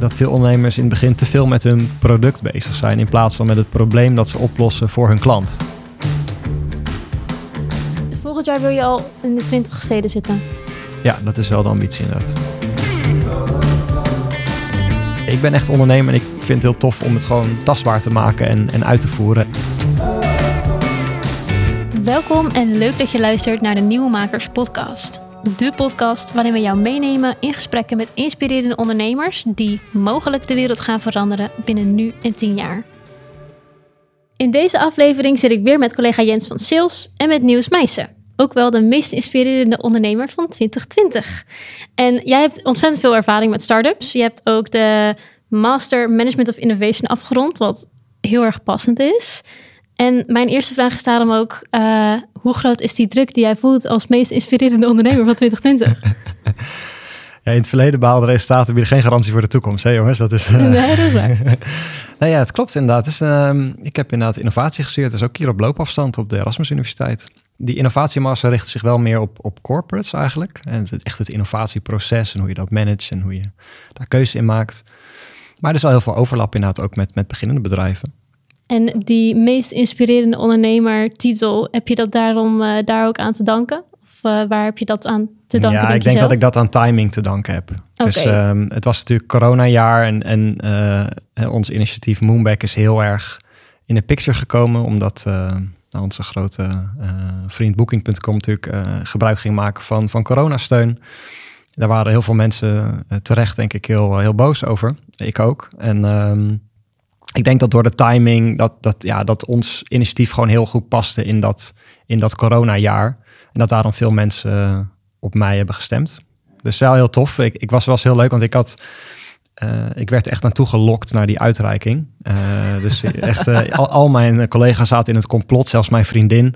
dat veel ondernemers in het begin te veel met hun product bezig zijn in plaats van met het probleem dat ze oplossen voor hun klant. Volgend jaar wil je al in de 20 steden zitten. Ja, dat is wel de ambitie inderdaad. Ik ben echt ondernemer en ik vind het heel tof om het gewoon tastbaar te maken en, en uit te voeren. Welkom en leuk dat je luistert naar de Nieuwe Makers podcast. De podcast waarin we jou meenemen in gesprekken met inspirerende ondernemers die mogelijk de wereld gaan veranderen binnen nu en 10 jaar. In deze aflevering zit ik weer met collega Jens van Sales en met Nieuws Meijsen. Ook wel de meest inspirerende ondernemer van 2020. En jij hebt ontzettend veel ervaring met startups. Je hebt ook de Master Management of Innovation afgerond, wat heel erg passend is. En mijn eerste vraag is daarom ook: uh, hoe groot is die druk die jij voelt als meest inspirerende ondernemer van 2020? Ja, in het verleden behaalde resultaten bieden geen garantie voor de toekomst, hè jongens? Dat is, uh... Nee, dat is waar. nou ja, het klopt inderdaad. Dus, uh, ik heb inderdaad innovatie gestudeerd, dus ook hier op loopafstand op de Erasmus Universiteit. Die innovatiemassa richt zich wel meer op, op corporates eigenlijk. En het, echt het innovatieproces en hoe je dat managt en hoe je daar keuze in maakt. Maar er is wel heel veel overlap inderdaad ook met, met beginnende bedrijven. En die meest inspirerende ondernemer titel, heb je dat daarom uh, daar ook aan te danken? Of uh, waar heb je dat aan te danken? Ja, denk ik denk dat ik dat aan timing te danken heb. Okay. Dus um, het was natuurlijk coronajaar en, en uh, ons initiatief Moonback is heel erg in de picture gekomen, omdat nou, onze grote vriend Booking.com natuurlijk gebruik ging maken van, van coronasteun. Daar waren heel veel mensen terecht, denk ik, heel, heel boos over. Ik ook. En um, ik denk dat door de timing, dat, dat, ja, dat ons initiatief gewoon heel goed paste in dat, in dat coronajaar. En dat daarom veel mensen op mij hebben gestemd. Dus wel heel tof. Ik, ik was, was heel leuk, want ik had. Uh, ik werd echt naartoe gelokt naar die uitreiking. Uh, dus echt, uh, al, al, mijn collega's zaten in het complot, zelfs mijn vriendin.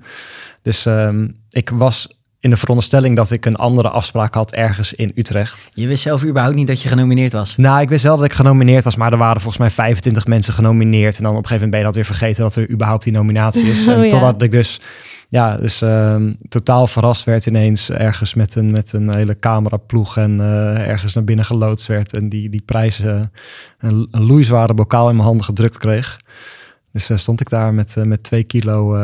Dus um, ik was in de veronderstelling dat ik een andere afspraak had ergens in Utrecht. Je wist zelf überhaupt niet dat je genomineerd was? Nou, ik wist wel dat ik genomineerd was, maar er waren volgens mij 25 mensen genomineerd. En dan op een gegeven moment ben je dat weer vergeten dat er überhaupt die nominatie is. Oh, en ja. totdat ik dus, ja, dus um, totaal verrast werd ineens ergens met een, met een hele cameraploeg en uh, ergens naar binnen geloodst werd. En die, die prijs uh, een, een loeizware bokaal in mijn handen gedrukt kreeg. Dus uh, stond ik daar met, met twee kilo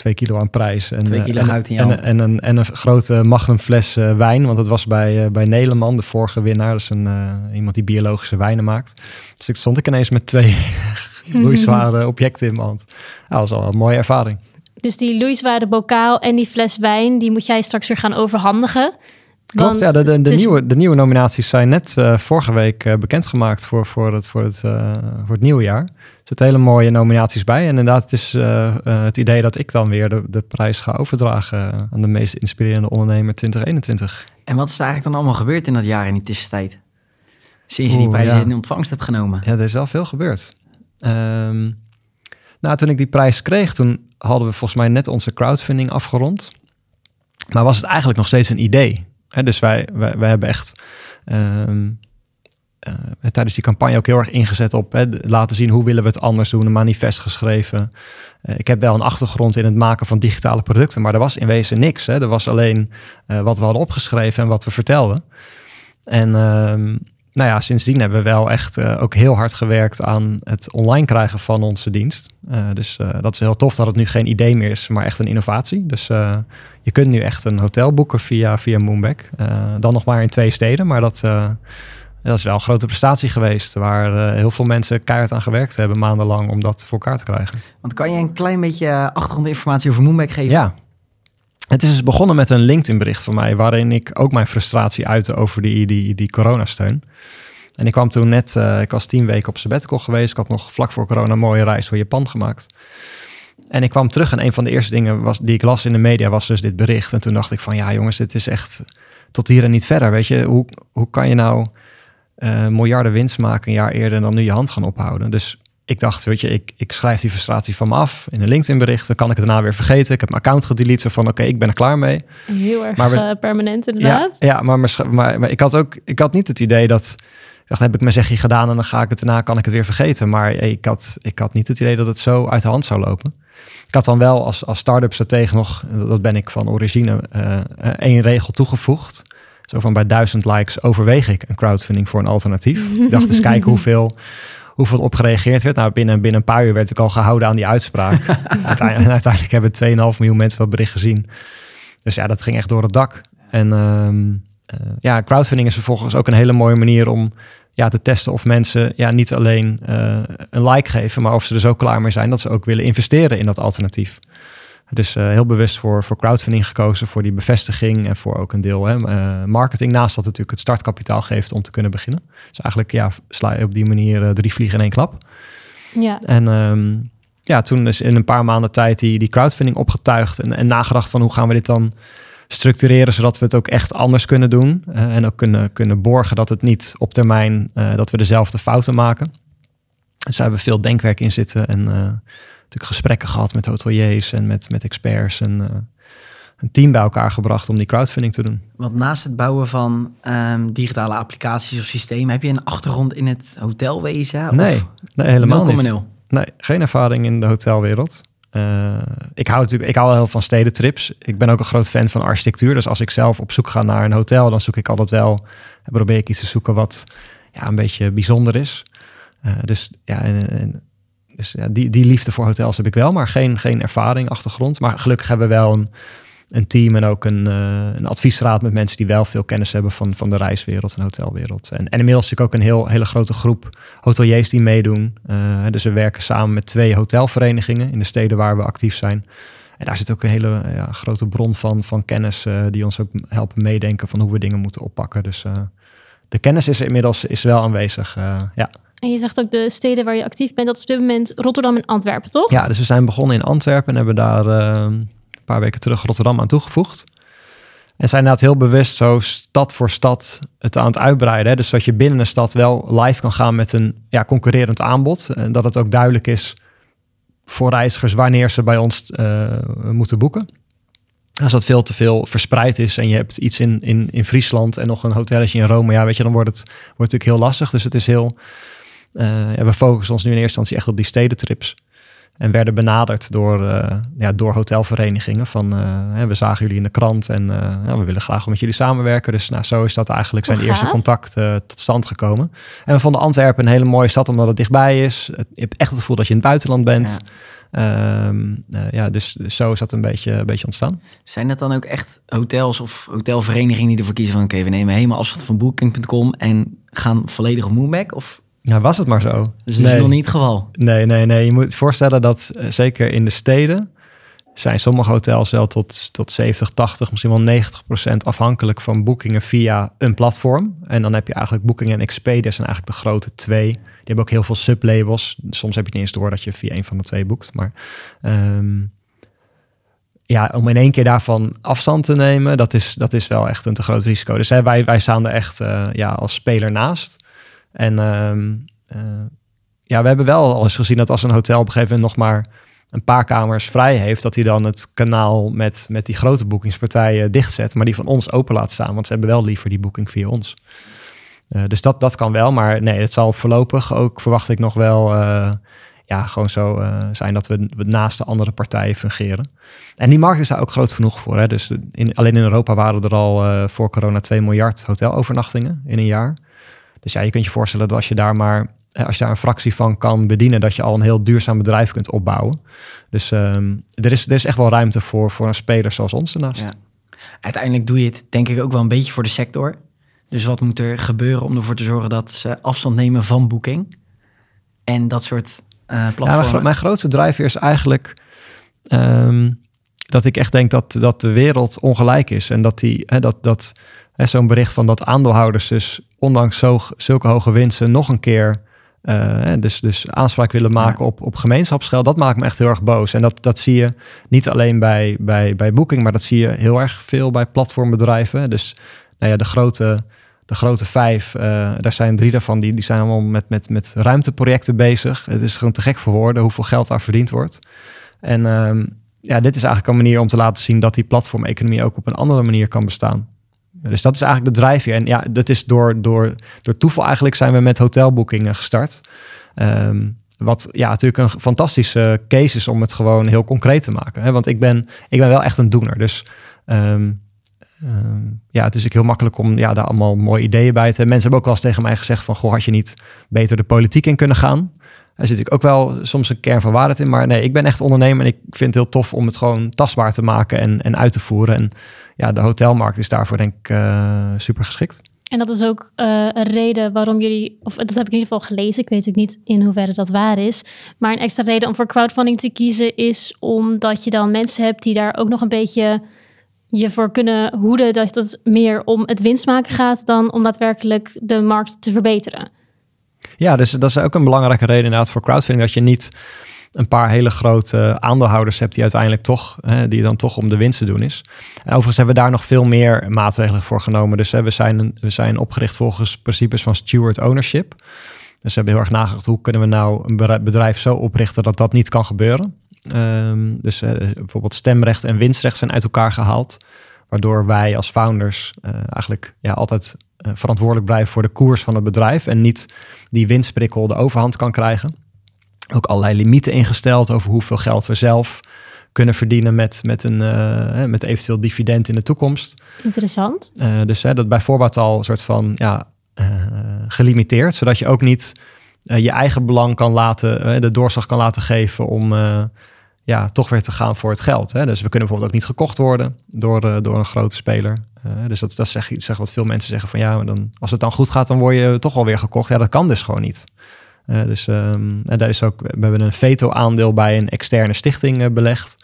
twee kilo aan prijs. En, twee kilo en, goud in en, hand. en, een, en een grote magnum fles uh, wijn. Want het was bij, uh, bij Neleman, de vorige winnaar. Dus een, uh, iemand die biologische wijnen maakt. Dus ik stond ik ineens met twee loeizware objecten in mijn hand. Ja, dat was al een mooie ervaring. Dus die loeizware bokaal en die fles wijn... die moet jij straks weer gaan overhandigen. Klopt, ja. De, de, de, nieuwe, de nieuwe nominaties zijn net uh, vorige week uh, bekendgemaakt voor, voor, het, voor, het, uh, voor het nieuwe jaar. Er zitten hele mooie nominaties bij. En inderdaad, het is het idee dat ik dan weer de, de prijs ga overdragen aan de meest inspirerende ondernemer 2021. En wat is er eigenlijk dan allemaal gebeurd in dat jaar in die tussentijd? Sinds je die prijs ja. in ontvangst hebt genomen. Ja, er is wel veel gebeurd. Um, nou, toen ik die prijs kreeg, toen hadden we volgens mij net onze crowdfunding afgerond. Maar was het eigenlijk nog steeds een idee? Dus wij, wij, hebben echt um, uh, tijdens die campagne ook heel erg ingezet op he, laten zien hoe willen we het anders doen, een manifest geschreven. Uh, ik heb wel een achtergrond in het maken van digitale producten, maar er was in wezen niks. Hè. Er was alleen uh, wat we hadden opgeschreven en wat we vertelden. En um, nou ja, sindsdien hebben we wel echt uh, ook heel hard gewerkt aan het online krijgen van onze dienst. Uh, dus uh, dat is heel tof dat het nu geen idee meer is, maar echt een innovatie. Dus je kunt nu echt een hotel boeken via, via Moonback. dan nog maar in twee steden, maar dat, dat is wel een grote prestatie geweest. Waar heel veel mensen keihard aan gewerkt hebben maandenlang om dat voor elkaar te krijgen. Want kan je een klein beetje achtergrondinformatie over Moonback geven? Ja. Het is dus begonnen met een LinkedIn-bericht van mij, waarin ik ook mijn frustratie uitte over die, die, die coronasteun. En ik kwam toen net, uh, ik was tien weken op sabbatical geweest. Ik had nog vlak voor corona een mooie reis door Japan gemaakt. En ik kwam terug en een van de eerste dingen was, die ik las in de media was dus dit bericht. En toen dacht ik van ja jongens, dit is echt tot hier en niet verder. Weet je, hoe, hoe kan je nou uh, miljarden winst maken een jaar eerder dan nu je hand gaan ophouden? Dus ik dacht, weet je, ik, ik schrijf die frustratie van me af in een LinkedIn-bericht. Dan kan ik het daarna weer vergeten. Ik heb mijn account gedelete, zo van oké, okay, ik ben er klaar mee. Heel erg maar we, uh, permanent inderdaad. Ja, ja maar, maar, maar, ik had ook, ik had niet het idee dat, ik dacht, heb ik mijn zegje gedaan en dan ga ik het daarna, kan ik het weer vergeten. Maar ik had, ik had niet het idee dat het zo uit de hand zou lopen. Ik had dan wel als, als start-up stratege nog, dat ben ik van origine, uh, één regel toegevoegd. Zo van bij duizend likes overweeg ik een crowdfunding voor een alternatief. ik dacht eens kijken hoeveel, hoeveel op gereageerd werd. Nou, binnen, binnen een paar uur werd ik al gehouden aan die uitspraak. uiteindelijk, uiteindelijk hebben 2,5 miljoen mensen dat bericht gezien. Dus ja, dat ging echt door het dak. En ehm, eh, ja, crowdfunding is vervolgens ook een hele mooie manier om ja, te testen of mensen ja, niet alleen uh, een like geven, maar of ze er zo klaar mee zijn dat ze ook willen investeren in dat alternatief. Dus uh, heel bewust voor, voor crowdfunding gekozen, voor die bevestiging en voor ook een deel hè, uh, marketing. Naast dat het natuurlijk het startkapitaal geeft om te kunnen beginnen. Dus eigenlijk ja, sla je op die manier drie vliegen in één klap. Ja. En um, ja, toen is in een paar maanden tijd die, die crowdfunding opgetuigd en, en nagedacht van hoe gaan we dit dan structureren zodat we het ook echt anders kunnen doen. En ook kunnen, kunnen borgen dat het niet op termijn dat we dezelfde fouten maken. Dus daar hebben we veel denkwerk in zitten en natuurlijk gesprekken gehad met hoteliers en met, met experts en een team bij elkaar gebracht om die crowdfunding te doen. Want naast het bouwen van um, digitale applicaties of systemen, heb je een achtergrond in het hotelwezen? Nee, of nee helemaal niet. Nee, geen ervaring in de hotelwereld. Uh, ik hou natuurlijk ik hou wel heel van stedentrips. Ik ben ook een groot fan van architectuur. Dus als ik zelf op zoek ga naar een hotel, dan zoek ik altijd wel. Probeer ik iets te zoeken wat ja, een beetje bijzonder is. Uh, dus ja, en, en, ja die, die liefde voor hotels heb ik wel, maar geen, geen ervaring, achtergrond. Maar gelukkig hebben we wel een, een team en ook een, uh, een adviesraad met mensen die wel veel kennis hebben van, van de reiswereld en hotelwereld. En, en inmiddels is ook een heel, hele grote groep hoteliers die meedoen. Uh, dus we werken samen met twee hotelverenigingen in de steden waar we actief zijn. En daar zit ook een hele ja, grote bron van, van kennis uh, die ons ook helpen meedenken van hoe we dingen moeten oppakken. Dus de kennis is inmiddels is wel aanwezig. ja. En je zegt ook de steden waar je actief bent, dat is op dit moment Rotterdam en Antwerpen, toch? Ja, dus we zijn begonnen in Antwerpen en hebben daar paar weken terug Rotterdam aan toegevoegd. En zijn inderdaad heel bewust zo stad voor stad het aan het uitbreiden. Hè? Dus dat je binnen een stad wel live kan gaan met een ja, concurrerend aanbod. En dat het ook duidelijk is voor reizigers wanneer ze bij ons uh, moeten boeken. Als dat veel te veel verspreid is en je hebt iets in, in, in Friesland en nog een hotelletje in Rome, ja, weet je, dan wordt het, wordt natuurlijk heel lastig. Dus het is heel. Uh, ja, we focussen ons nu in eerste instantie echt op die stedentrips. En werden benaderd door, uh, ja, door hotelverenigingen. Van uh, we zagen jullie in de krant en uh, ja, we willen graag met jullie samenwerken. Dus nou, zo is dat eigenlijk zijn eerste contact tot stand gekomen. En we vonden Antwerpen een hele mooie stad omdat het dichtbij is. Het, je hebt echt het gevoel dat je in het buitenland bent. Ja. Um, ja, dus, dus, zo is dat een beetje, een beetje ontstaan. Zijn dat dan ook echt hotels of hotelverenigingen die ervoor kiezen van... oké, okay, we nemen helemaal afstand van Booking.com en gaan volledig op Moonback? Of nou, was het maar zo. Dus dat nee. is nog niet het geval. Nee, nee, nee. Je moet je voorstellen dat uh, zeker in de steden zijn sommige hotels wel tot, tot 70, 80, misschien wel 90 procent afhankelijk van boekingen via een platform. En dan heb je eigenlijk Booking en Expedia zijn eigenlijk de grote twee. Die hebben ook heel veel sublabels. Soms heb je het niet eens door dat je via een van de twee boekt. Maar um, ja, om in één keer daarvan afstand te nemen, dat is, dat is wel echt een te groot risico. Dus hè, wij, wij staan er echt uh, ja, als speler naast. En um, uh, ja, we hebben wel al eens gezien dat als een hotel op een gegeven moment nog maar een paar kamers vrij heeft, dat hij dan het kanaal met, met die grote boekingspartijen dichtzet, maar die van ons open laat staan, want ze hebben wel liever die boeking via ons. Uh, dus dat, dat kan wel, maar nee, het zal voorlopig ook, verwacht ik nog wel, uh, ja, gewoon zo zijn dat we, we, naast de andere partijen fungeren. En die markt is daar ook groot genoeg voor. Hè? Dus in, alleen in Europa waren er al voor corona 2 miljard hotelovernachtingen in een jaar. Dus ja, je kunt je voorstellen dat als je daar maar als je daar een fractie van kan bedienen, dat je al een heel duurzaam bedrijf kunt opbouwen. Dus um, er, is, er is echt wel ruimte voor, voor een speler zoals ons ernaast. Ja. Uiteindelijk doe je het denk ik ook wel een beetje voor de sector. Dus wat moet er gebeuren om ervoor te zorgen dat ze afstand nemen van boeking? En dat soort uh, platformen. Ja, mijn, mijn, grootste driver is eigenlijk um, dat ik echt denk dat, dat de wereld ongelijk is. En dat, die, hè, dat, dat zo'n bericht van dat aandeelhouders dus ondanks zo, zulke hoge winsten nog een keer uh, dus, dus aanspraak willen maken op, op gemeenschapsgeld, dat maakt me echt heel erg boos. En dat, dat zie je niet alleen bij, bij, bij Booking, maar dat zie je heel erg veel bij platformbedrijven. Dus nou ja, de grote, de grote vijf, uh, daar zijn drie daarvan, die, die zijn allemaal met, met, met ruimteprojecten bezig. Het is gewoon te gek voor woorden hoeveel geld daar verdiend wordt. En uh, ja, dit is eigenlijk een manier om te laten zien dat die platformeconomie ook op een andere manier kan bestaan. Dus dat is eigenlijk de drijfveer. En ja, dat is door, door, door toeval eigenlijk zijn we met hotelboekingen gestart. Um, wat ja, natuurlijk een fantastische case is om het gewoon heel concreet te maken. Hè? Want ik ben, ik ben wel echt een doener. Dus um, ehm, ja, het is ook heel makkelijk om ja, daar allemaal mooie ideeën bij te hebben. Mensen hebben ook wel eens tegen mij gezegd van... goh, had je niet beter de politiek in kunnen gaan? Daar zit ik ook wel soms een kern van waarheid in. Maar nee, ik ben echt ondernemer en ik vind het heel tof om het gewoon tastbaar te maken en, en uit te voeren. En ja, de hotelmarkt is daarvoor denk ik uh, super geschikt. En dat is ook uh, een reden waarom jullie, of dat heb ik in ieder geval gelezen, ik weet ook niet in hoeverre dat waar is. Maar een extra reden om voor crowdfunding te kiezen is omdat je dan mensen hebt die daar ook nog een beetje je voor kunnen hoeden dat het meer om het winstmaken gaat dan om daadwerkelijk de markt te verbeteren. Ja, dus dat is ook een belangrijke reden inderdaad voor crowdfunding. Dat je niet een paar hele grote aandeelhouders hebt die uiteindelijk toch, hè, die dan toch om de winst te doen is. En overigens hebben we daar nog veel meer maatregelen voor genomen. Dus we, zijn, we zijn opgericht volgens principes van steward ownership. Dus we hebben heel erg nagedacht, hoe kunnen we nou een bedrijf zo oprichten dat dat niet kan gebeuren. Um, dus bijvoorbeeld stemrecht en winstrecht zijn uit elkaar gehaald. Waardoor wij als founders uh, eigenlijk ja, altijd uh, verantwoordelijk blijven voor de koers van het bedrijf. En niet die winstprikkel de overhand kan krijgen. Ook allerlei limieten ingesteld over hoeveel geld we zelf kunnen verdienen met, met, een, uh, met eventueel dividend in de toekomst. Interessant. Dus hè, dat bijvoorbeeld al een soort van ja, gelimiteerd, zodat je ook niet je eigen belang kan laten, de doorslag kan laten geven om ja, toch weer te gaan voor het geld. Hè? Dus we kunnen bijvoorbeeld ook niet gekocht worden door, door een grote speler. dus dat, dat is iets zeg, wat veel mensen zeggen van ja, maar dan, als het dan goed gaat, dan word je toch alweer gekocht. Ja, dat kan dus gewoon niet. Uh, dus um, en daar is ook, we hebben een veto-aandeel bij een externe stichting belegd,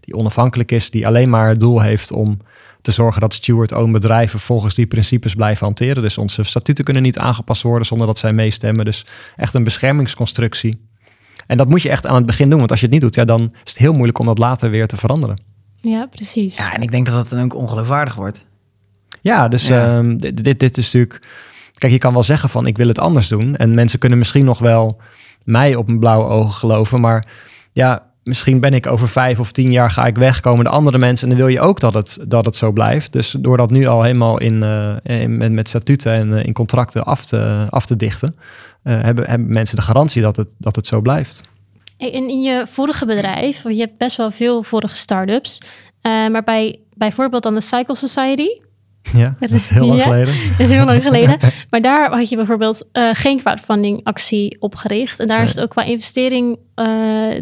die onafhankelijk is, die alleen maar het doel heeft om te zorgen dat steward-owned bedrijven volgens die principes blijven hanteren. Dus onze statuten kunnen niet aangepast worden zonder dat zij meestemmen. Dus echt een beschermingsconstructie. En dat moet je echt aan het begin doen, want als je het niet doet, ja, dan is het heel moeilijk om dat later weer te veranderen. Ja, precies. Ja, en ik denk dat dat dan ook ongeloofwaardig wordt. Ja, dus ja. Um, dit, dit, dit is natuurlijk Kijk, je kan wel zeggen van ik wil het anders doen. En mensen kunnen misschien nog wel mij op een blauwe ogen geloven. Maar ja, misschien ben ik over vijf of tien jaar ga ik weg, komen de andere mensen. En dan wil je ook dat het, dat het zo blijft. Dus door dat nu al helemaal in, uh, in met, met, statuten en uh, in contracten af te, af te dichten, hebben, hebben mensen de garantie dat het, dat het zo blijft. In, in je vorige bedrijf, je hebt best wel veel vorige start-ups. maar bij bijvoorbeeld dan de Cycle Society, ja, dat is heel lang ja, geleden. Dat is heel lang geleden. Maar daar had je bijvoorbeeld uh, geen crowdfunding actie opgericht. En daar nee. is het ook qua investering uh,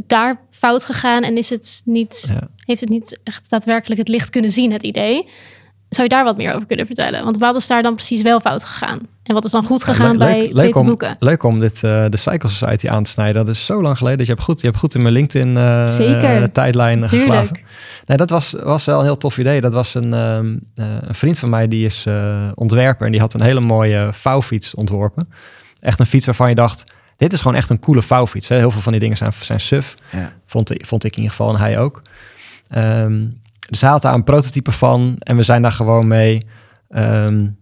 daar fout gegaan. En is het niet, ja. heeft het niet echt daadwerkelijk het licht kunnen zien, het idee. Zou je daar wat meer over kunnen vertellen? Want wat is daar dan precies wel fout gegaan? En wat is dan goed gegaan ja, le bij leuk om, boeken? Leuk om dit, uh, de Cycle Society aan te snijden. Dat is zo lang geleden. Dus je hebt goed, je hebt goed in mijn LinkedIn uh, Zeker. tijdlijn geslagen. Nee, dat was, was wel een heel tof idee. Dat was een, um, uh, een vriend van mij, die is ontwerper. En die had een hele mooie vouwfiets ontworpen. Echt een fiets waarvan je dacht... Dit is gewoon echt een coole vouwfiets. Hè? Heel veel van die dingen zijn, zijn suf. Ja. Vond, vond ik in ieder geval en hij ook. Um, dus hij had daar een prototype van. En we zijn daar gewoon mee um,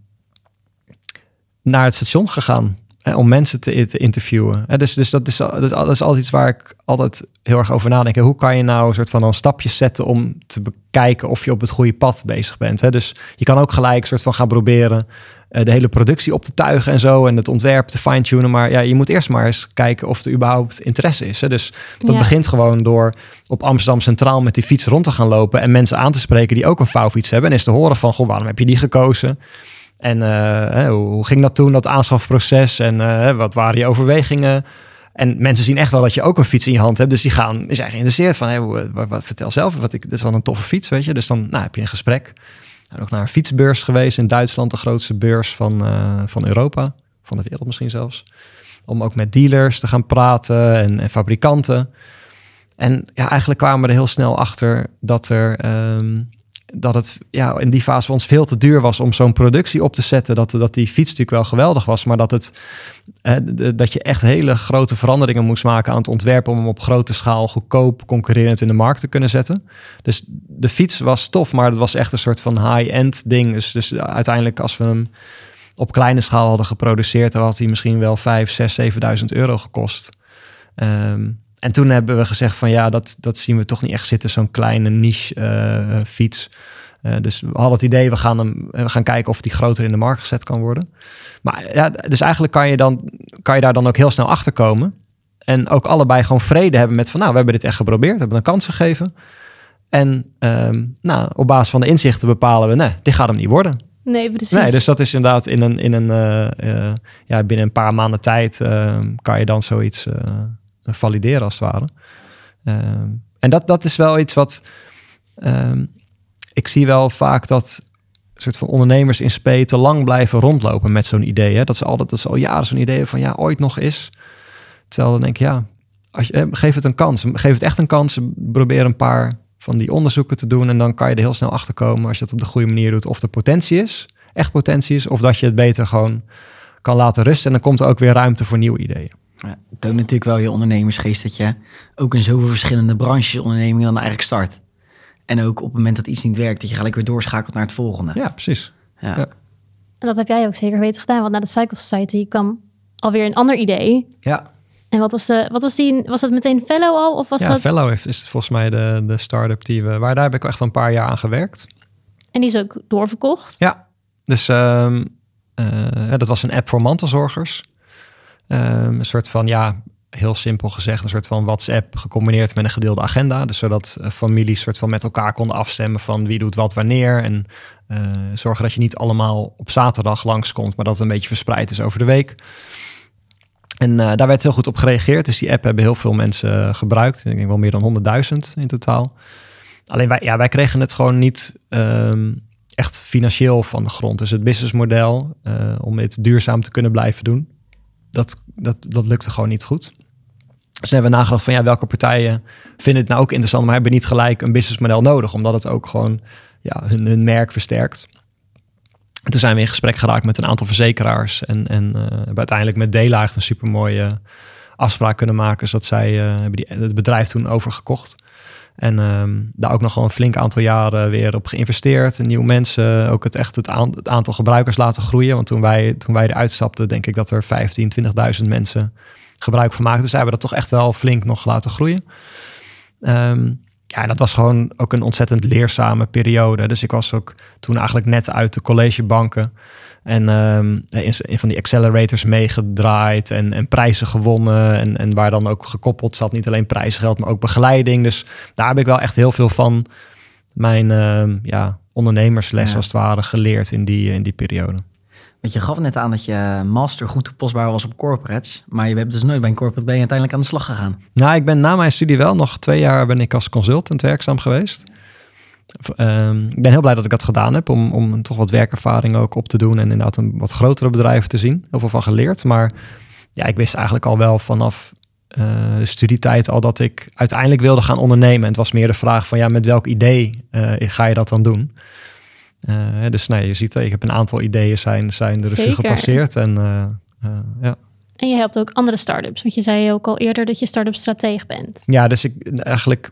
naar het station gegaan. Hè, om mensen te, te interviewen. Hè, dus dus dat, is, dat, dat is altijd iets waar ik altijd heel erg over nadenk. Hoe kan je nou een soort van een stapjes zetten om te bekijken of je op het goede pad bezig bent. Hè? Dus je kan ook gelijk een soort van gaan proberen uh, de hele productie op te tuigen en zo. En het ontwerp te fine-tunen. Maar ja, je moet eerst maar eens kijken of er überhaupt interesse is. Hè? Dus dat ja. begint gewoon door op Amsterdam Centraal met die fiets rond te gaan lopen. En mensen aan te spreken die ook een vouwfiets hebben. En eens te horen van, goh, waarom heb je die gekozen? En uh, hoe, ging dat toen, dat aanschafproces? En uh, wat waren je overwegingen? En mensen zien echt wel dat je ook een fiets in je hand hebt. Dus die gaan, is eigenlijk geïnteresseerd van, hey, wat, wat, vertel zelf, wat ik, dit is wel een toffe fiets, weet je. Dus dan nou, heb je een gesprek. Nou, ook naar een fietsbeurs geweest in Duitsland, de grootste beurs van, van Europa, van de wereld misschien zelfs. Om ook met dealers te gaan praten en, en fabrikanten. En ja, eigenlijk kwamen we er heel snel achter dat er... Um, dat het ja, in die fase voor ons veel te duur was om zo'n productie op te zetten. Dat, dat die fiets natuurlijk wel geweldig was, maar dat, het, eh, dat je echt hele grote veranderingen moest maken aan het ontwerpen om hem op grote schaal goedkoop concurrerend in de markt te kunnen zetten. Dus de fiets was tof, maar het was echt een soort van high-end ding. Dus, dus uiteindelijk als we hem op kleine schaal hadden geproduceerd, dan had hij misschien wel 5, 6, 7.000 euro gekost. Um, en toen hebben we gezegd van ja, dat, dat zien we toch niet echt zitten, zo'n kleine niche uh, fiets. Uh, dus we hadden het idee, we gaan, hem, we gaan kijken of die groter in de markt gezet kan worden. Maar ja, dus eigenlijk kan je, dan, kan je daar dan ook heel snel achter komen. En ook allebei gewoon vrede hebben met van nou, we hebben dit echt geprobeerd, hebben een kans gegeven. En ehm, nou, op basis van de inzichten bepalen we, nee, dit gaat hem niet worden. Nee, precies. Nee, dus dat is inderdaad in een, in een eh, eh, ja, binnen een paar maanden tijd ehm, kan je dan zoiets eh, valideren als het ware. Ehm, en dat, dat is wel iets wat ehm, ik zie wel vaak dat soort van ondernemers in spe te lang blijven rondlopen met zo'n idee. Hè? Dat ze altijd dat ze al jaren zo'n idee van ja, ooit nog is. Terwijl dan denk ik, ja, als je, geef het een kans. Geef het echt een kans. Probeer een paar van die onderzoeken te doen. En dan kan je er heel snel achter komen als je het op de goede manier doet. Of er potentie is, echt potentie is. Of dat je het beter gewoon kan laten rusten. En dan komt er ook weer ruimte voor nieuwe ideeën. Ja, het toont natuurlijk wel je ondernemersgeest dat je ook in zoveel verschillende branches ondernemingen dan eigenlijk start. En ook op het moment dat iets niet werkt, dat je gelijk weer doorschakelt naar het volgende. Ja, precies. Ja. Ja. En dat heb jij ook zeker weten gedaan. Want na de Cycle Society kwam alweer een ander idee. Ja, En wat was, de, wat was die? Was dat meteen fellow al? Of was ja dat... Fellow heeft, is volgens mij de, de start-up die we... Waar daar heb ik echt al een paar jaar aan gewerkt. En die is ook doorverkocht. Ja, dus ehm, eh, dat was een app voor mantelzorgers. Ehm, een soort van, ja, heel simpel gezegd, een soort van WhatsApp gecombineerd met een gedeelde agenda. Dus zodat eh, families soort van met elkaar konden afstemmen van wie doet wat wanneer. En eh, zorgen dat je niet allemaal op zaterdag langskomt, maar dat het een beetje verspreid is over de week. En eh, daar werd heel goed op gereageerd. Dus die app hebben heel veel mensen gebruikt. Ik denk wel meer dan 100.000 in totaal. Alleen wij, ja, wij kregen het gewoon niet ehm, echt financieel van de grond. Dus het businessmodel eh, om dit duurzaam te kunnen blijven doen, dat, dat, dat lukte gewoon niet goed. Dus hebben we nagedacht van ja, welke partijen vinden het nou ook interessant, maar hebben niet gelijk een businessmodel nodig, omdat het ook gewoon ja, hun, hun merk versterkt. En toen zijn we in gesprek geraakt met een aantal verzekeraars en, en eh, hebben uiteindelijk met Dela eigenlijk een supermooie afspraak kunnen maken, zodat zij eh, hebben die, het bedrijf toen overgekocht. En ehm, daar ook nog gewoon een flink aantal jaren weer op geïnvesteerd. Nieuwe mensen, ook het echt het, aan- het aantal gebruikers laten groeien. Want toen wij, toen wij eruit stapten, denk ik dat er 15, 20.000 mensen gebruik van maakten. Dus hebben dat toch echt wel flink nog laten groeien. Ehm, ja, dat was gewoon ook een ontzettend leerzame periode. Dus ik was ook toen eigenlijk net uit de collegebanken. En ehm, in, in van die accelerators meegedraaid en, en prijzen gewonnen. En, en waar dan ook gekoppeld zat, niet alleen prijsgeld, maar ook begeleiding. Dus daar heb ik wel echt heel veel van mijn ehm, ja, ondernemersles Ja. als het ware geleerd in die, in die periode. Je gaf net aan dat je master goed toepasbaar was op corporates. Maar je hebt dus nooit bij een corporate ben je uiteindelijk aan de slag gegaan. Nou, ik ben na mijn studie wel nog twee jaar ben ik als consultant werkzaam geweest. Ehm, ik ben heel blij dat ik dat gedaan heb om, om toch wat werkervaring ook op te doen en inderdaad een wat grotere bedrijven te zien. Heel veel van geleerd. Maar ja, ik wist eigenlijk al wel vanaf eh, studietijd al dat ik uiteindelijk wilde gaan ondernemen. En het was meer de vraag van ja, met welk idee eh, ga je dat dan doen? Eh, dus nee, je ziet, eh, ik heb een aantal ideeën zijn, zijn de revue gepasseerd. En eh, ja. En je helpt ook andere start-ups. Want je zei ook al eerder dat je start-up strateeg bent. Ja, dus ik eigenlijk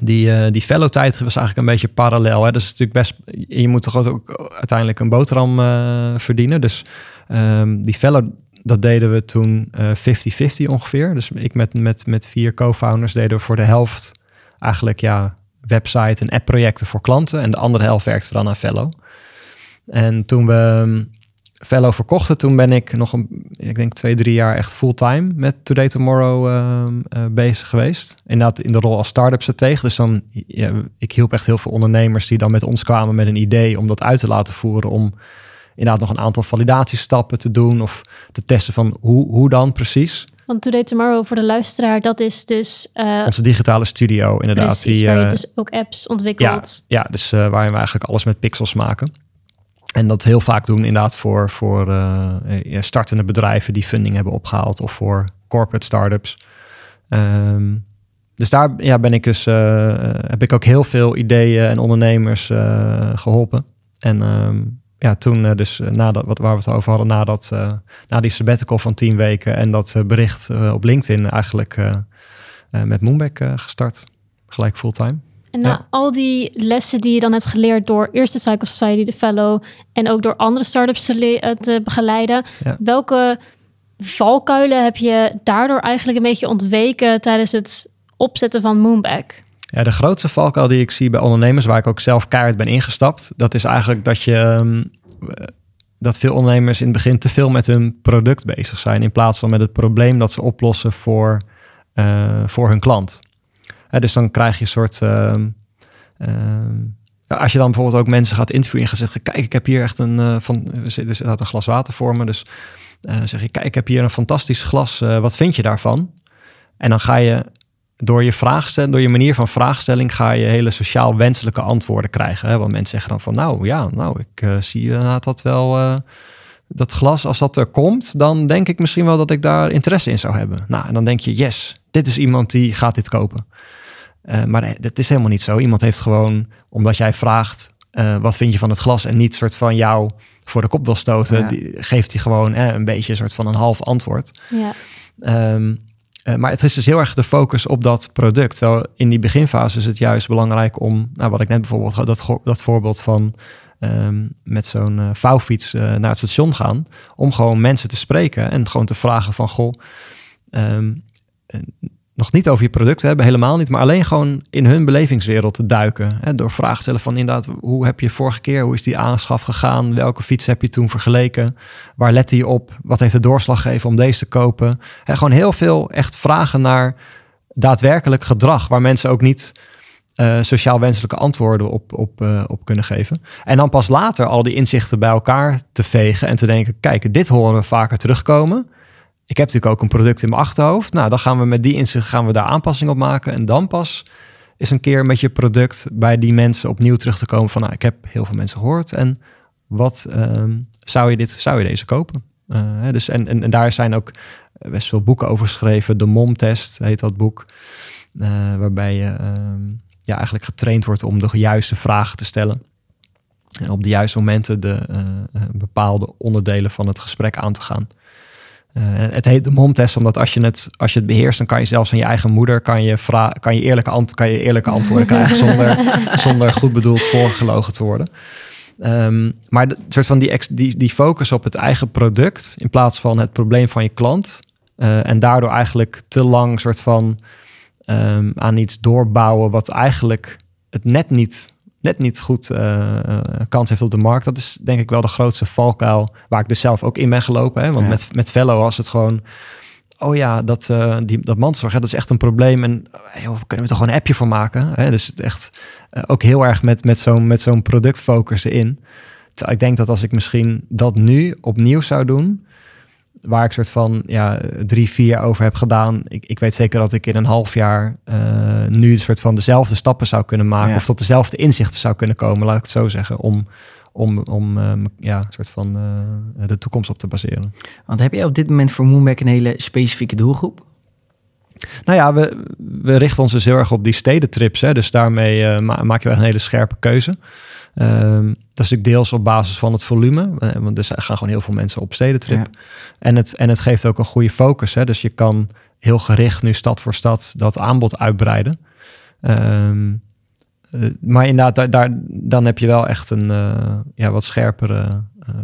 die, die fellow tijd was eigenlijk een beetje parallel. Hè? Dus natuurlijk best, je moet toch ook uiteindelijk een boterham verdienen. Dus ehm, die fellow, dat deden we toen eh 50-50 ongeveer. Dus ik met, met, met vier co-founders deden we voor de helft eigenlijk ja, website en app-projecten voor klanten. En de andere helft werkte we dan aan fellow. En toen we ehm, Fellow verkochten, toen ben ik nog een, ik denk twee, drie jaar echt fulltime met Today Tomorrow ehm, eh, bezig geweest. Inderdaad in de rol als start-up stratege. Dus dan, ja, ik hielp echt heel veel ondernemers die dan met ons kwamen met een idee om dat uit te laten voeren. Om inderdaad nog een aantal validatiestappen te doen of te testen van hoe, hoe dan precies. Want Today Tomorrow voor de luisteraar, dat is dus uh, Onze digitale studio inderdaad. precies die, waar je eh, dus ook apps ontwikkelt. Ja, dus uh, waarin we eigenlijk alles met pixels maken. En dat heel vaak doen inderdaad voor, voor startende bedrijven die funding hebben opgehaald of voor corporate startups. Um, dus daar ja, ben ik dus, uh, heb ik ook heel veel ideeën en ondernemers uh, geholpen. En um, ja, toen dus nadat, wat, waar we het over hadden, nadat, na die sabbatical van tien weken en dat bericht op LinkedIn eigenlijk met Moonback gestart. Gelijk fulltime. En na ja. al die lessen die je dan hebt geleerd door eerst de Cycle Society, de Fellow en ook door andere startups te, te begeleiden, ja. welke valkuilen heb je daardoor eigenlijk een beetje ontweken tijdens het opzetten van Moonback? Ja, de grootste valkuil die ik zie bij ondernemers, waar ik ook zelf keihard ben ingestapt, dat is eigenlijk dat je um, dat veel ondernemers in het begin te veel met hun product bezig zijn, in plaats van met het probleem dat ze oplossen voor, uh, voor hun klant. Dus dan krijg je een soort... ehm, ehm, als je dan bijvoorbeeld ook mensen gaat interviewen en gezegd, kijk, ik heb hier echt een eh, van, er staat een glas water voor me, dus eh, zeg je, kijk, ik heb hier een fantastisch glas, eh, wat vind je daarvan? En dan ga je door je vraagstelling, door je manier van vraagstelling, ga je hele sociaal wenselijke antwoorden krijgen. Hè? Want mensen zeggen dan van, nou ja, nou, ik eh, zie inderdaad dat wel, eh, dat glas, als dat er komt, dan denk ik misschien wel dat ik daar interesse in zou hebben. Nou, en dan denk je, yes, dit is iemand die gaat dit kopen. Eh, maar dat is helemaal niet zo. Iemand heeft gewoon, omdat jij vraagt, eh, wat vind je van het glas en niet soort van jou voor de kop wil stoten, Ja. die, geeft hij gewoon eh, een beetje een soort van een half antwoord. Ja. Ehm, eh, maar het is dus heel erg de focus op dat product. Terwijl in die beginfase is het juist belangrijk om, nou, wat ik net bijvoorbeeld dat, dat voorbeeld van ehm, met zo'n eh, vouwfiets eh, naar het station gaan, om gewoon mensen te spreken en gewoon te vragen van, goh, eh, nog niet over je product hebben, helemaal niet, maar alleen gewoon in hun belevingswereld te duiken. Hè, door vragen te stellen van inderdaad, hoe heb je vorige keer, hoe is die aanschaf gegaan? Welke fiets heb je toen vergeleken? Waar lette je op? Wat heeft de doorslag gegeven om deze te kopen? Hè, gewoon heel veel echt vragen naar daadwerkelijk gedrag, waar mensen ook niet eh, sociaal wenselijke antwoorden op, op, eh, op kunnen geven. En dan pas later al die inzichten bij elkaar te vegen en te denken, kijk, dit horen we vaker terugkomen. Ik heb natuurlijk ook een product in mijn achterhoofd. Nou, dan gaan we met die inzicht gaan we daar aanpassing op maken. En dan pas is een keer met je product bij die mensen opnieuw terug te komen van, nou, ik heb heel veel mensen gehoord en wat ehm, zou je dit, zou je deze kopen? Eh, dus en, en, daar zijn ook best veel boeken over geschreven. De MOM-test heet dat boek, eh, waarbij je ehm, ja, eigenlijk getraind wordt om de juiste vragen te stellen. En op de juiste momenten de eh, bepaalde onderdelen van het gesprek aan te gaan. Eh, het heet de MOM-test, omdat als je, het, als je het beheerst, dan kan je zelfs aan je eigen moeder kan je vra kan je eerlijke, ant kan je eerlijke antwoorden krijgen zonder, zonder goed bedoeld voorgelogen te worden. Ehm, maar de, soort van die, ex, die, die focus op het eigen product in plaats van het probleem van je klant. eh, en daardoor eigenlijk te lang soort van ehm, aan iets doorbouwen wat eigenlijk het net niet, net niet goed eh, eh, kans heeft op de markt. Dat is denk ik wel de grootste valkuil waar ik dus zelf ook in ben gelopen. Hè? Want Ja. met, met Fellow was het gewoon... Oh ja, dat, eh die, dat mantelzorg, hè, dat is echt een probleem. En joh, kunnen we toch gewoon een appje voor maken? Hè? Dus echt ook heel erg met, met zo'n met zo'n productfocus erin. Terwijl ik denk dat als ik misschien dat nu opnieuw zou doen, waar ik soort van ja, drie, vier jaar over heb gedaan. Ik, ik weet zeker dat ik in een half jaar eh, nu een soort van dezelfde stappen zou kunnen maken. Ja. Of tot dezelfde inzichten zou kunnen komen, laat ik het zo zeggen. Om, om, om eh, ja, een soort van eh, de toekomst op te baseren. Want heb je op dit moment voor Moonback een hele specifieke doelgroep? Nou ja, we, we richten ons dus heel erg op die stedentrips. Hè? Dus daarmee eh, ma- maak je wel een hele scherpe keuze. Ehm, dat is natuurlijk deels op basis van het volume. eh, want er gaan gewoon heel veel mensen op stedentrip. Ja. En, het, en het geeft ook een goede focus. Hè? Dus je kan heel gericht nu stad voor stad dat aanbod uitbreiden. Ehm, eh, maar inderdaad, daar, daar, dan heb je wel echt een eh, ja, wat scherpere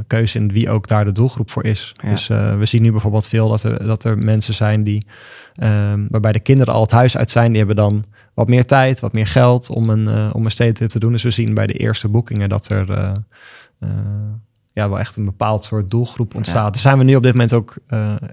keuze in wie ook daar de doelgroep voor is. Ja. Dus we zien nu bijvoorbeeld veel dat er, dat er mensen zijn die, ehm, waarbij de kinderen al het huis uit zijn, die hebben dan wat meer tijd, wat meer geld om een, eh, om een stedentrip te doen. Dus we zien bij de eerste boekingen dat er eh, eh, ja, wel echt een bepaald soort doelgroep ontstaat. Dus zijn we nu op dit moment ook,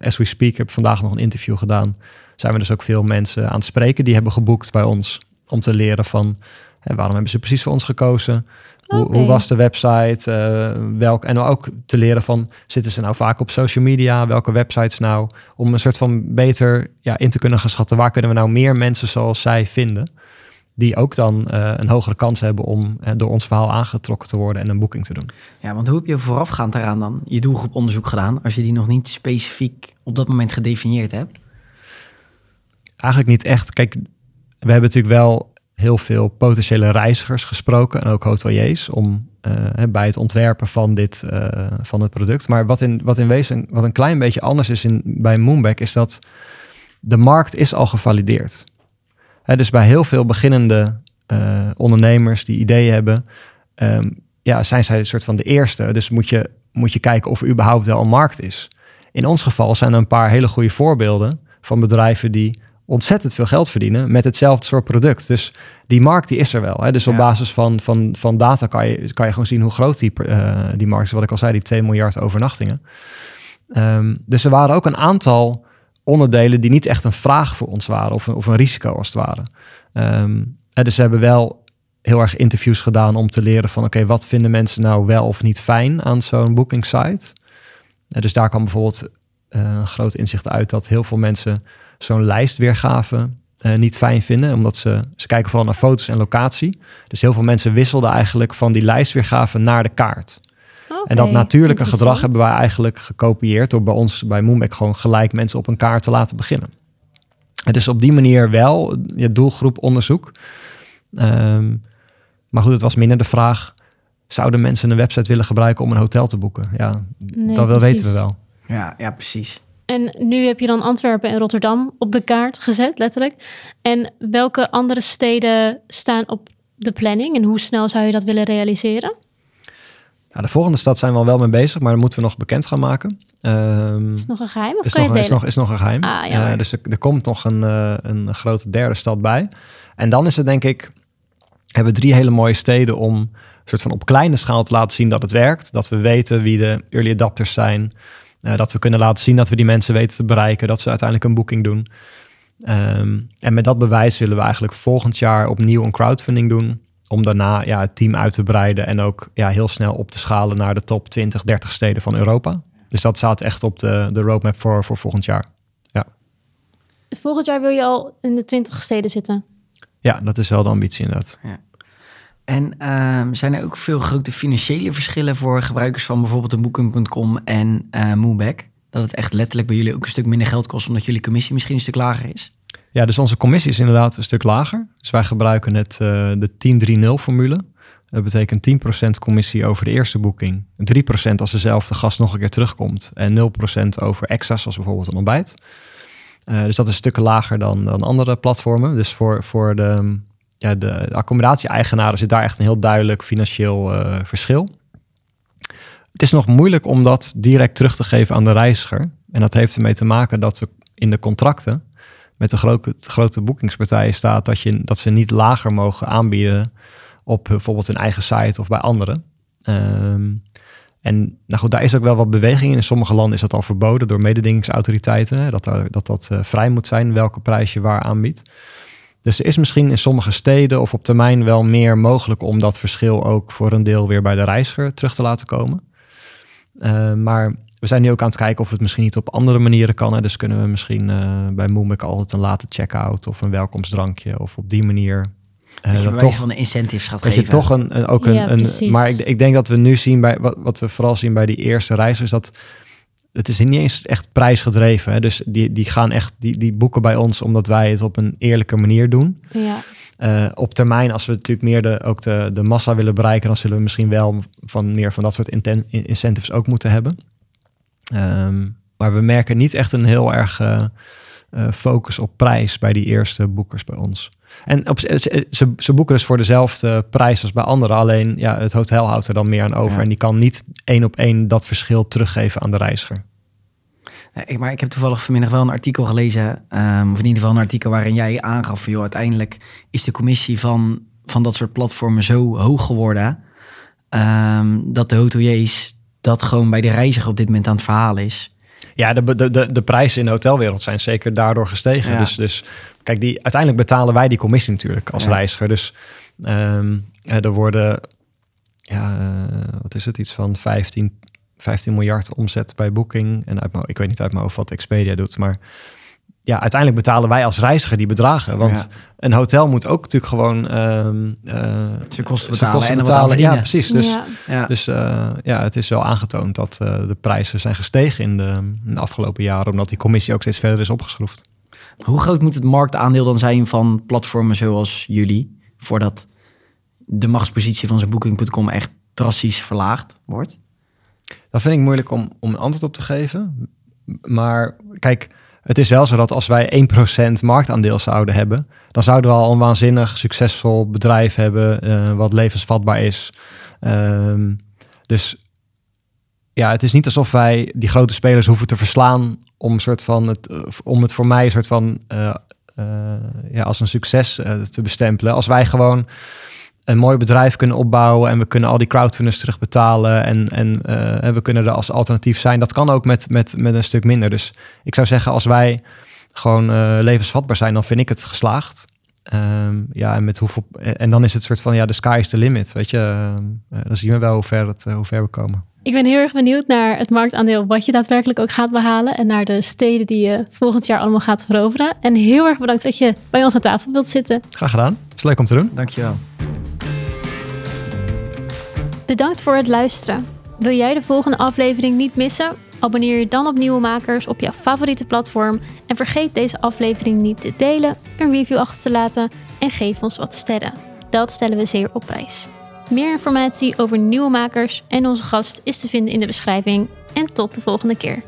as we speak, ik heb vandaag nog een interview gedaan, zijn we dus ook veel mensen aan het spreken die hebben geboekt bij ons om te leren van hè, waarom hebben ze precies voor ons gekozen. Hoe, was de website? eh, welk, en ook te leren van, zitten ze nou vaak op social media? Welke websites nou? Om een soort van beter ja, in te kunnen gaan schatten, waar kunnen we nou meer mensen zoals zij vinden? Die ook dan eh, een hogere kans hebben om eh, door ons verhaal aangetrokken te worden en een boeking te doen. Ja, want hoe heb je voorafgaand daaraan dan je doelgroeponderzoek gedaan... als je die nog niet specifiek op dat moment gedefinieerd hebt? Eigenlijk niet echt. Kijk, we hebben natuurlijk wel heel veel potentiële reizigers gesproken en ook hoteliers om eh, bij het ontwerpen van dit eh, van het product. Maar wat in, wat in wezen wat een klein beetje anders is in, bij Moonback is dat de markt is al gevalideerd. Hè, dus bij heel veel beginnende eh, ondernemers die ideeën hebben, ehm, ja, zijn zij een soort van de eerste. Dus moet je, moet je kijken of er überhaupt wel een markt is. In ons geval zijn er een paar hele goede voorbeelden van bedrijven die ontzettend veel geld verdienen met hetzelfde soort product. Dus die markt die is er wel. Hè? Dus op Ja. basis van, van, van data kan je, kan je gewoon zien hoe groot die, eh, die markt is. Wat ik al zei, die 2 miljard overnachtingen. Ehm, dus er waren ook een aantal onderdelen die niet echt een vraag voor ons waren of een, of een risico als het ware. Ehm, eh, dus we hebben wel heel erg interviews gedaan om te leren van oké, wat vinden mensen nou wel of niet fijn aan zo'n booking site. Dus daar kwam bijvoorbeeld eh, een groot inzicht uit dat heel veel mensen zo'n lijstweergave eh, niet fijn vinden, omdat ze, ze kijken vooral naar foto's en locatie. Dus heel veel mensen wisselden eigenlijk van die lijstweergave naar de kaart. En dat natuurlijke gedrag hebben wij eigenlijk gekopieerd door bij ons bij Moonback gewoon gelijk mensen op een kaart te laten beginnen. En dus op die manier wel je doelgroep onderzoek. Ehm, maar goed, het was minder de vraag: zouden mensen een website willen gebruiken om een hotel te boeken? Ja, Nee, dat wel weten we precies. wel. Ja, ja, precies. En nu heb je dan Antwerpen en Rotterdam op de kaart gezet, letterlijk. En welke andere steden staan op de planning en hoe snel zou je dat willen realiseren? Ja, de volgende stad zijn we al wel mee bezig, maar dat moeten we nog bekend gaan maken. Ehm, Is het nog een geheim of is kan nog, is, nog, is nog een geheim. Ah, jammer. Eh, dus er, er komt nog een, eh, een grote derde stad bij. En dan is het denk ik, hebben we drie hele mooie steden om soort van op kleine schaal te laten zien dat het werkt. Dat we weten wie de early adapters zijn. Eh, dat we kunnen laten zien dat we die mensen weten te bereiken. Dat ze uiteindelijk een boeking doen. Ehm, en met dat bewijs willen we eigenlijk volgend jaar opnieuw een crowdfunding doen. Om daarna ja, het team uit te breiden en ook ja, heel snel op te schalen naar de top 20, 30 steden van Europa. Dus dat staat echt op de, de roadmap voor, voor volgend jaar. Volgend jaar wil je al in de 20 steden zitten. Ja, dat is wel de ambitie inderdaad. En ehm, zijn er ook veel grote financiële verschillen voor gebruikers van bijvoorbeeld een Booking.com en Moonback? Dat het echt letterlijk bij jullie ook een stuk minder geld kost, omdat jullie commissie misschien een stuk lager is? Ja, dus onze commissie is inderdaad een stuk lager. Dus wij gebruiken het, eh, de 10-3-0 formule. Dat betekent 10% commissie over de eerste boeking. 3% als dezelfde gast nog een keer terugkomt. En 0% over extra's, zoals bijvoorbeeld een ontbijt. Eh, dus dat is stukken lager dan, dan andere platformen. Dus voor, voor de, ja, de accommodatie-eigenaren zit daar echt een heel duidelijk financieel eh, verschil. Het is nog moeilijk om dat direct terug te geven aan de reiziger. En dat heeft ermee te maken dat we in de contracten met de grote, grote boekingspartijen staat dat, je, dat ze niet lager mogen aanbieden op bijvoorbeeld hun eigen site of bij anderen. Ehm, en nou goed, daar is ook wel wat beweging in. In sommige landen is dat al verboden door mededingingsautoriteiten. Dat dat, dat eh, vrij moet zijn welke prijs je waar aanbiedt. Dus er is misschien in sommige steden of op termijn wel meer mogelijk om dat verschil ook voor een deel weer bij de reiziger terug te laten komen. Eh, maar we zijn nu ook aan het kijken of het misschien niet op andere manieren kan. Hè. Dus kunnen we misschien eh, bij Moonback altijd een late check-out of een welkomstdrankje of op die manier. eh, dat je dat toch, van de incentives gaat dat je geven. toch een, een- ook een. Ja, een precies. maar ik, ik denk dat we nu zien bij wat, wat we vooral zien bij die eerste reizigers, dat het is niet eens echt prijsgedreven. Hè. Dus die, die gaan echt, die, die boeken bij ons omdat wij het op een eerlijke manier doen. Ja. Eh, op termijn, als we natuurlijk meer de, ook de, de massa willen bereiken, dan zullen we misschien wel van meer van dat soort inten- incentives ook moeten hebben. Ehm, maar we merken niet echt een heel erg eh, eh, focus op prijs bij die eerste boekers bij ons. En op, ze, ze, ze boeken dus voor dezelfde prijs als bij anderen. Alleen ja, het hotel houdt er dan meer aan over. Ja. En die kan niet één op één dat verschil teruggeven aan de reiziger. Ik, maar ik heb toevallig vanmiddag wel een artikel gelezen, ehm, of in ieder geval een artikel waarin jij aangaf van, joh, uiteindelijk is de commissie van, van dat soort platformen zo hoog geworden, ehm, dat de hoteliers dat gewoon bij de reiziger op dit moment aan het verhalen is. Ja, de, de, de, de prijzen in de hotelwereld zijn zeker daardoor gestegen. Ja. Dus, dus kijk, die, uiteindelijk betalen wij die commissie natuurlijk als Ja. reiziger. Dus eh, er worden, ja, eh, wat is het, iets van 15, 15 miljard omzet bij Booking. En uit mijn, ik weet niet uit mijn hoofd wat Expedia doet, maar ja, uiteindelijk betalen wij als reiziger die bedragen. Want een hotel moet ook natuurlijk gewoon ehm eh, Ze kosten zijn betalen en er wat aan Ja, precies. Dus ja. Ja. dus eh, ja, het is wel aangetoond dat eh, de prijzen zijn gestegen in de, in de afgelopen jaren, omdat die commissie ook steeds verder is opgeschroefd. Hoe groot moet het marktaandeel dan zijn van platformen zoals jullie, voordat de machtspositie van zo'n Booking.com echt drastisch verlaagd wordt? Dat vind ik moeilijk om, om een antwoord op te geven. Maar kijk, het is wel zo dat als wij 1% marktaandeel zouden hebben, dan zouden we al een waanzinnig succesvol bedrijf hebben, eh, wat levensvatbaar is. Ehm, dus ja, het is niet alsof wij die grote spelers hoeven te verslaan om, soort van het, eh, om het voor mij een soort van eh, ja, als een succes te bestempelen. Als wij gewoon een mooi bedrijf kunnen opbouwen en we kunnen al die crowdfunders terugbetalen en, en, eh, en we kunnen er als alternatief zijn. Dat kan ook met, met, met een stuk minder. Dus ik zou zeggen, als wij gewoon eh, levensvatbaar zijn, dan vind ik het geslaagd. Ehm, ja, en met hoeveel. En dan is het soort van ja, de sky is the limit. Weet je, Ehm, eh, dan zien we wel hoe ver, het, hoe ver we komen. Ik ben heel erg benieuwd naar het marktaandeel wat je daadwerkelijk ook gaat behalen. En naar de steden die je volgend jaar allemaal gaat veroveren. En heel erg bedankt dat je bij ons aan tafel wilt zitten. Graag gedaan. Is leuk om te doen. Dankjewel. Bedankt voor het luisteren. Wil jij de volgende aflevering niet missen? Abonneer je dan op Nieuwe Makers op jouw favoriete platform. En vergeet deze aflevering niet te delen, een review achter te laten en geef ons wat sterren. Dat stellen we zeer op prijs. Meer informatie over Nieuwe Makers en onze gast is te vinden in de beschrijving. En tot de volgende keer.